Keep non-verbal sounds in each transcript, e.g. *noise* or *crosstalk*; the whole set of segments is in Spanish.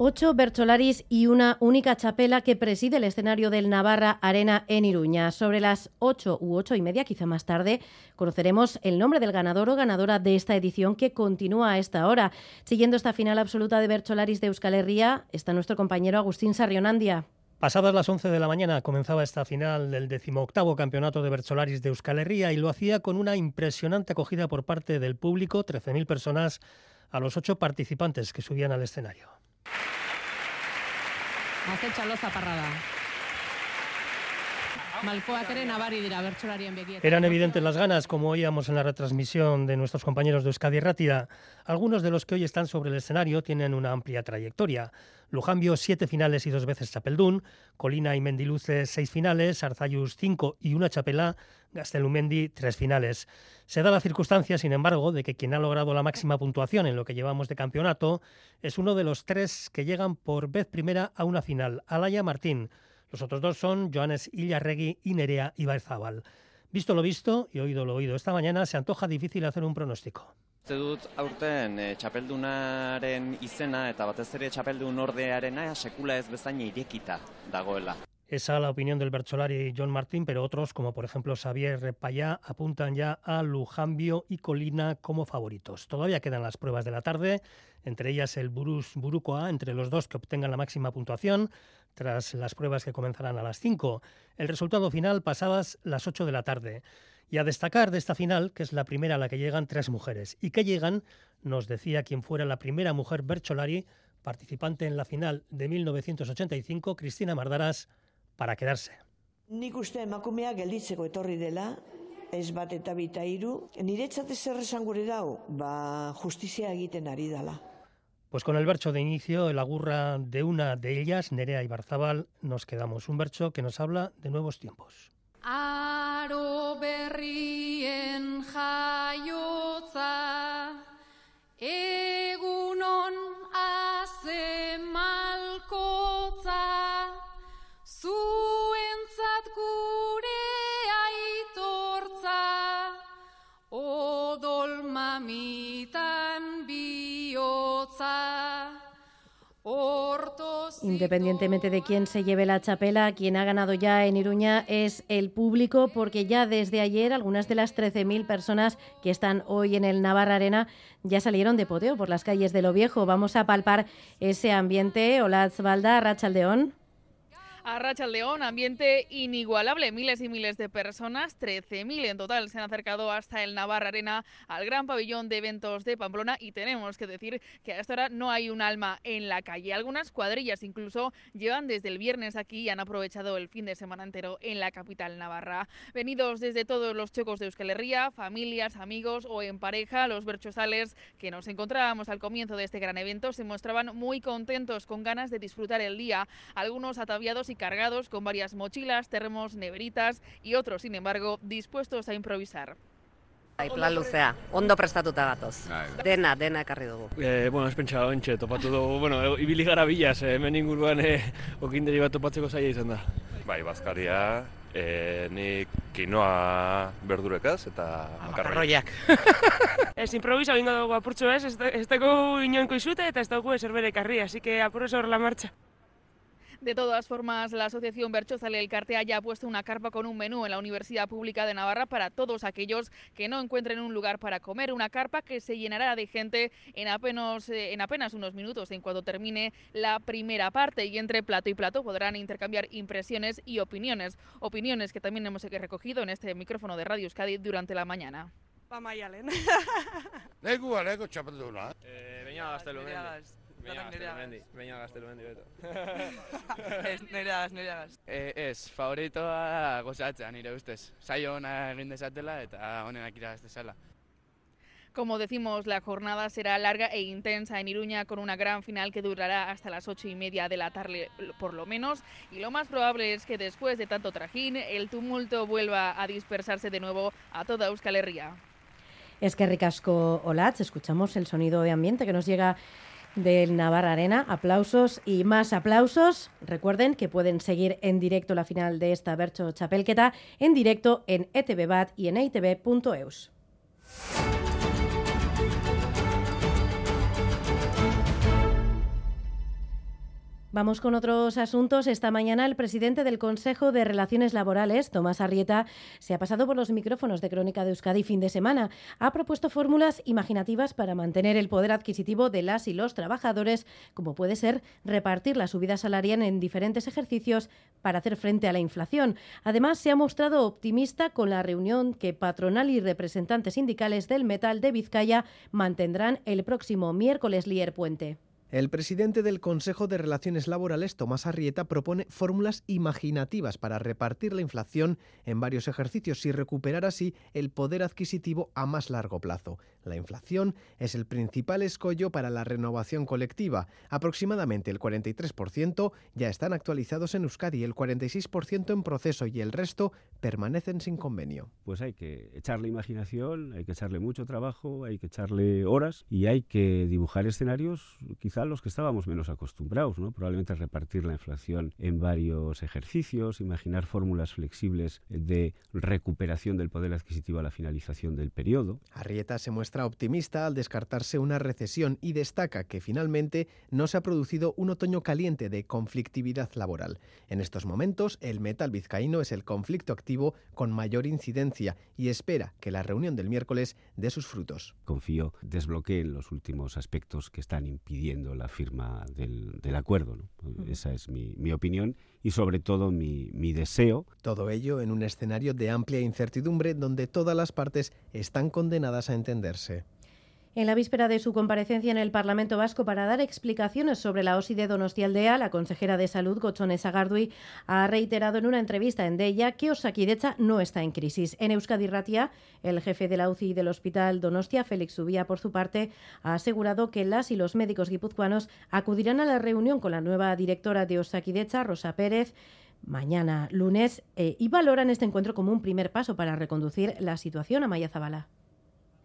Ocho bercholaris y una única chapela que preside el escenario del Navarra Arena en Iruña. Sobre las ocho u ocho y media, quizá más tarde, conoceremos el nombre del ganador o ganadora de esta edición que continúa a esta hora. Siguiendo esta final absoluta de bercholaris de Euskal Herria, está nuestro compañero Agustín Sarrionandia. Pasadas las 11 de la mañana comenzaba esta final del decimoctavo campeonato de Bercholaris de Euskal Herria y lo hacía con una impresionante acogida por parte del público, 13.000 personas, a los ocho participantes que subían al escenario. Has echado zaparrada. Eran evidentes las ganas, como oíamos en la retransmisión de nuestros compañeros de Euskadi Rátida. Algunos de los que hoy están sobre el escenario tienen una amplia trayectoria. Lujambio, siete finales y dos veces Chapeldún. Colina y Mendiluce, seis finales. Arzayus, cinco y una chapela. Gastelumendi, tres finales. Se da la circunstancia, sin embargo, de que quien ha logrado la máxima puntuación en lo que llevamos de campeonato es uno de los tres que llegan por vez primera a una final, Alaya Martín. Los otros dos son Joanes Illarregui y Nerea Ibarzabal. Visto lo visto y oído lo oído esta mañana, se antoja difícil hacer un pronóstico. Uste dut aurten e, txapeldunaren izena eta batez ere txapeldun ordearena sekula ez bezain irekita dagoela. Esa la opinión del Bercholari John Martín, pero otros, como por ejemplo Xavier Repayá, apuntan ya a Lujambio y Colina como favoritos. Todavía quedan las pruebas de la tarde, entre ellas el Burus Burucoa, entre los dos que obtengan la máxima puntuación, tras las pruebas que comenzarán a las 5. El resultado final pasadas las 8 de la tarde. Y a destacar de esta final, que es la primera a la que llegan tres mujeres, y que llegan, nos decía quien fuera la primera mujer Bercholari, participante en la final de 1985, Cristina Mardaras, para quedarse. Nik uste emakumea gelditzeko etorri dela, ez bat eta bita iru, niretzat zer esan gure dau, ba justizia egiten ari dala. Pues con el bercho de inicio, el agurra de una de ellas, Nerea Ibarzabal, nos quedamos. Un bercho que nos habla de nuevos tiempos. Aro berrien jaiotza, egunon Independientemente de quién se lleve la chapela, quien ha ganado ya en Iruña es el público, porque ya desde ayer algunas de las 13.000 personas que están hoy en el Navarra Arena ya salieron de poteo por las calles de Lo Viejo. Vamos a palpar ese ambiente. Hola, Zbalda, Rachaldeón. A Racha León, ambiente inigualable. Miles y miles de personas, 13.000 en total, se han acercado hasta el Navarra Arena, al gran pabellón de eventos de Pamplona. Y tenemos que decir que a esta hora no hay un alma en la calle. Algunas cuadrillas incluso llevan desde el viernes aquí y han aprovechado el fin de semana entero en la capital navarra. Venidos desde todos los chocos de Euskal Herria, familias, amigos o en pareja, los berchosales que nos encontrábamos al comienzo de este gran evento se mostraban muy contentos, con ganas de disfrutar el día. Algunos ataviados y cargados con varias mochilas, termos, neveritas y otros, sin embargo, dispuestos a improvisar. Bai, plan luzea, ondo prestatuta gatoz. Dena, dena ekarri dugu. Eh, bueno, ez pentsa ontxe, topatu dugu, bueno, ibili gara bilaz, eh, hemen inguruan eh, okinderi bat topatzeko zaila izan da. Bai, bazkaria, e, nik kinoa berdurekaz eta makarroiak. *laughs* Ez improvisa bingo dugu apurtxo ez, ez, ez dugu inoenko izute eta ez dugu ezer bere karri, así que apurro sobre la marcha. De todas formas, la Asociación Berchozale El Cartea ya ha puesto una carpa con un menú en la Universidad Pública de Navarra para todos aquellos que no encuentren un lugar para comer. Una carpa que se llenará de gente en apenas, eh, en apenas unos minutos en cuanto termine la primera parte. Y entre plato y plato podrán intercambiar impresiones y opiniones. Opiniones que también hemos recogido en este micrófono de Radio Euskadi durante la mañana. Ba maialen. Leku aleko txapelduna. Eh, Beña Gaztelumendi. Beña Gaztelumendi. Beña Gaztelumendi, beto. Ez, nereagaz, nereagaz. E, ez, favoritoa gozatzea nire ustez. Saio ona egin dezatela eta honenak irabaz dezala. Como decimos, la jornada será larga e intensa en Iruña con una gran final que durará hasta las ocho y media de la tarde por lo menos y lo más probable es que después de tanto trajín el tumulto vuelva a dispersarse de nuevo a toda Euskal Herria. Es que ricasco Olatz, escuchamos el sonido de ambiente que nos llega del Navarra Arena. Aplausos y más aplausos. Recuerden que pueden seguir en directo la final de esta Bercho Chapelqueta en directo en ETV Bat y en E Vamos con otros asuntos. Esta mañana el presidente del Consejo de Relaciones Laborales, Tomás Arrieta, se ha pasado por los micrófonos de Crónica de Euskadi fin de semana. Ha propuesto fórmulas imaginativas para mantener el poder adquisitivo de las y los trabajadores, como puede ser repartir la subida salarial en diferentes ejercicios para hacer frente a la inflación. Además, se ha mostrado optimista con la reunión que patronal y representantes sindicales del metal de Vizcaya mantendrán el próximo miércoles Lier Puente. El presidente del Consejo de Relaciones Laborales, Tomás Arrieta, propone fórmulas imaginativas para repartir la inflación en varios ejercicios y recuperar así el poder adquisitivo a más largo plazo. La inflación es el principal escollo para la renovación colectiva. Aproximadamente el 43% ya están actualizados en Euskadi, el 46% en proceso y el resto permanecen sin convenio. Pues hay que echarle imaginación, hay que echarle mucho trabajo, hay que echarle horas y hay que dibujar escenarios quizá los que estábamos menos acostumbrados, ¿no? Probablemente repartir la inflación en varios ejercicios, imaginar fórmulas flexibles de recuperación del poder adquisitivo a la finalización del periodo. Arrieta se muestra optimista al descartarse una recesión y destaca que finalmente no se ha producido un otoño caliente de conflictividad laboral. En estos momentos, el metal vizcaíno es el conflicto activo con mayor incidencia y espera que la reunión del miércoles dé sus frutos. Confío desbloqueen los últimos aspectos que están impidiendo la firma del, acuerdo. Esa es mi, mi, opinión y sobre todo mi, mi deseo. Todo ello en un escenario de amplia incertidumbre donde todas las partes están condenadas a entenderse. En la víspera de su comparecencia en el Parlamento Vasco para dar explicaciones sobre la OSI de Donostialdea, la consejera de Salud, Gochones Agardui, ha reiterado en una entrevista en Deia que Osakidecha no está en crisis. En Euskadi Ratia, el jefe de la UCI del Hospital Donostia, Félix Subía, por su parte, ha asegurado que las y los médicos guipuzcoanos acudirán a la reunión con la nueva directora de Osakidecha, Rosa Pérez, mañana lunes eh, y valoran este encuentro como un primer paso para reconducir la situación a Maya Zabala.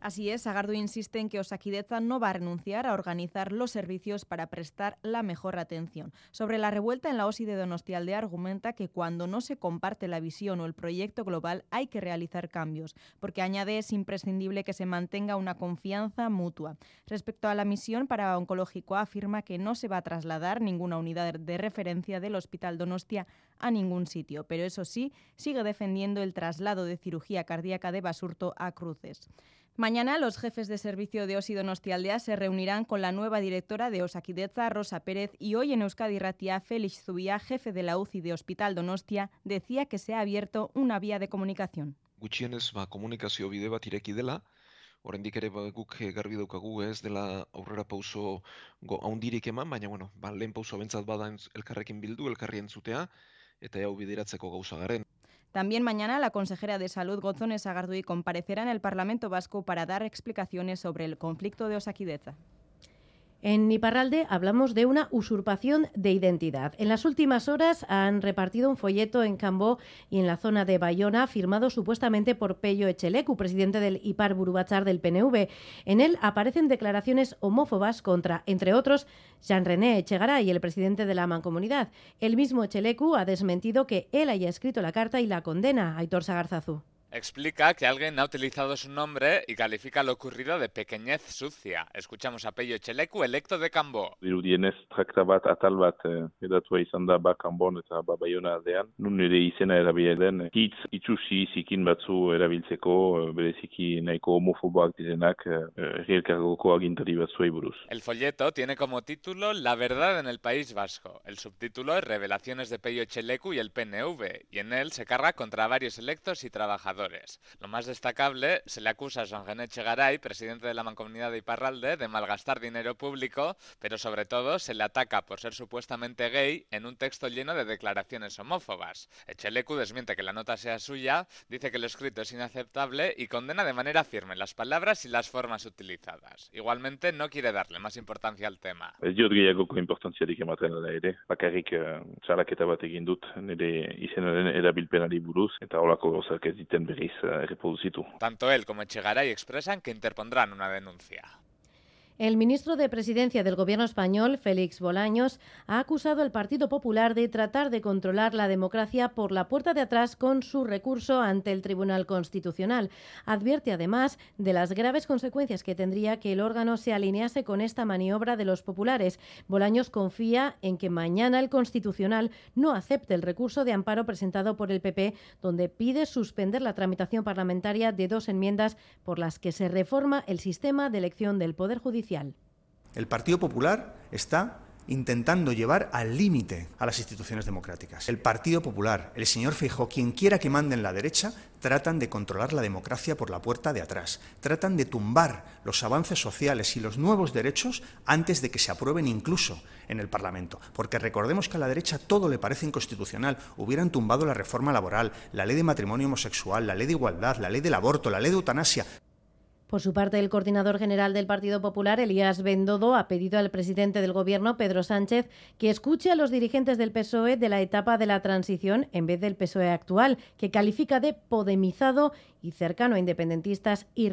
Así es, Sagardo insiste en que Osaquideza no va a renunciar a organizar los servicios para prestar la mejor atención. Sobre la revuelta en la OSI de Donostialdea argumenta que cuando no se comparte la visión o el proyecto global hay que realizar cambios, porque añade es imprescindible que se mantenga una confianza mutua. Respecto a la misión para Oncológico afirma que no se va a trasladar ninguna unidad de referencia del Hospital Donostia a ningún sitio, pero eso sí, sigue defendiendo el traslado de cirugía cardíaca de Basurto a Cruces. Mañana los jefes de servicio de OSI Donostialdea se reunirán con la nueva directora de Osakideza, Rosa Pérez, y hoy en Euskadi Ratia, Félix Zubia, jefe de la UCI de Hospital Donostia, decía que se ha abierto una vía de comunicación. Gutxienez, ba, komunikazio bide bat ireki dela, oraindik ere ba, guk garbi daukagu ez dela aurrera pauso haundirik eman, baina bueno, ba, lehen pauso bentsat bada elkarrekin bildu, elkarri entzutea, eta hau bideratzeko gauza garen. También mañana la consejera de Salud, Gozones Agardui, comparecerá en el Parlamento Vasco para dar explicaciones sobre el conflicto de Osaquideza. En Iparralde hablamos de una usurpación de identidad. En las últimas horas han repartido un folleto en Cambó y en la zona de Bayona, firmado supuestamente por Pello Echelecu, presidente del Ipar Burubachar del PNV. En él aparecen declaraciones homófobas contra, entre otros, Jean-René Echegaray, el presidente de la Mancomunidad. El mismo Echelecu ha desmentido que él haya escrito la carta y la condena a Aitor Sagarzazu. Explica que alguien ha utilizado su nombre y califica lo ocurrido de pequeñez sucia. Escuchamos a Peio Echeleku, electo de Cambó. Dirudienez, trakta bat atal bat eh, edatua izan da ba Kambon eta ba Bayona aldean. Nun ere izena erabila den, hitz itxusi zikin batzu erabiltzeko, eh, bereziki nahiko homofoboak direnak, rielkargoko agintari batzuei buruz. El folleto tiene como título La verdad en el País Vasco. El subtítulo es Revelaciones de Peio Echeleku y el PNV, y en él se carga contra varios electos y trabajadores. Lo más destacable, se le acusa a Jean René Chegaray, presidente de la Mancomunidad de Iparralde, de malgastar dinero público, pero sobre todo se le ataca por ser supuestamente gay en un texto lleno de declaraciones homófobas. Echelecu desmiente que la nota sea suya, dice que lo escrito es inaceptable y condena de manera firme las palabras y las formas utilizadas. Igualmente no quiere darle más importancia al tema. Bat dut nire izenaren erabilpenari buruz, eta holako gauzak ez diten Tanto él como Echegaray expresan que interpondrán una denuncia. El ministro de Presidencia del Gobierno español, Félix Bolaños, ha acusado al Partido Popular de tratar de controlar la democracia por la puerta de atrás con su recurso ante el Tribunal Constitucional. Advierte además de las graves consecuencias que tendría que el órgano se alinease con esta maniobra de los populares. Bolaños confía en que mañana el Constitucional no acepte el recurso de amparo presentado por el PP, donde pide suspender la tramitación parlamentaria de dos enmiendas por las que se reforma el sistema de elección del Poder Judicial. El Partido Popular está intentando llevar al límite a las instituciones democráticas. El Partido Popular, el señor Feijó, quien quiera que mande en la derecha, tratan de controlar la democracia por la puerta de atrás. Tratan de tumbar los avances sociales y los nuevos derechos antes de que se aprueben incluso en el Parlamento. Porque recordemos que a la derecha todo le parece inconstitucional. Hubieran tumbado la reforma laboral, la ley de matrimonio homosexual, la ley de igualdad, la ley del aborto, la ley de eutanasia. Por su parte, el coordinador general del Partido Popular, Elías Bendodo, ha pedido al presidente del Gobierno, Pedro Sánchez, que escuche a los dirigentes del PSOE de la etapa de la transición en vez del PSOE actual, que califica de podemizado y cercano a independentistas y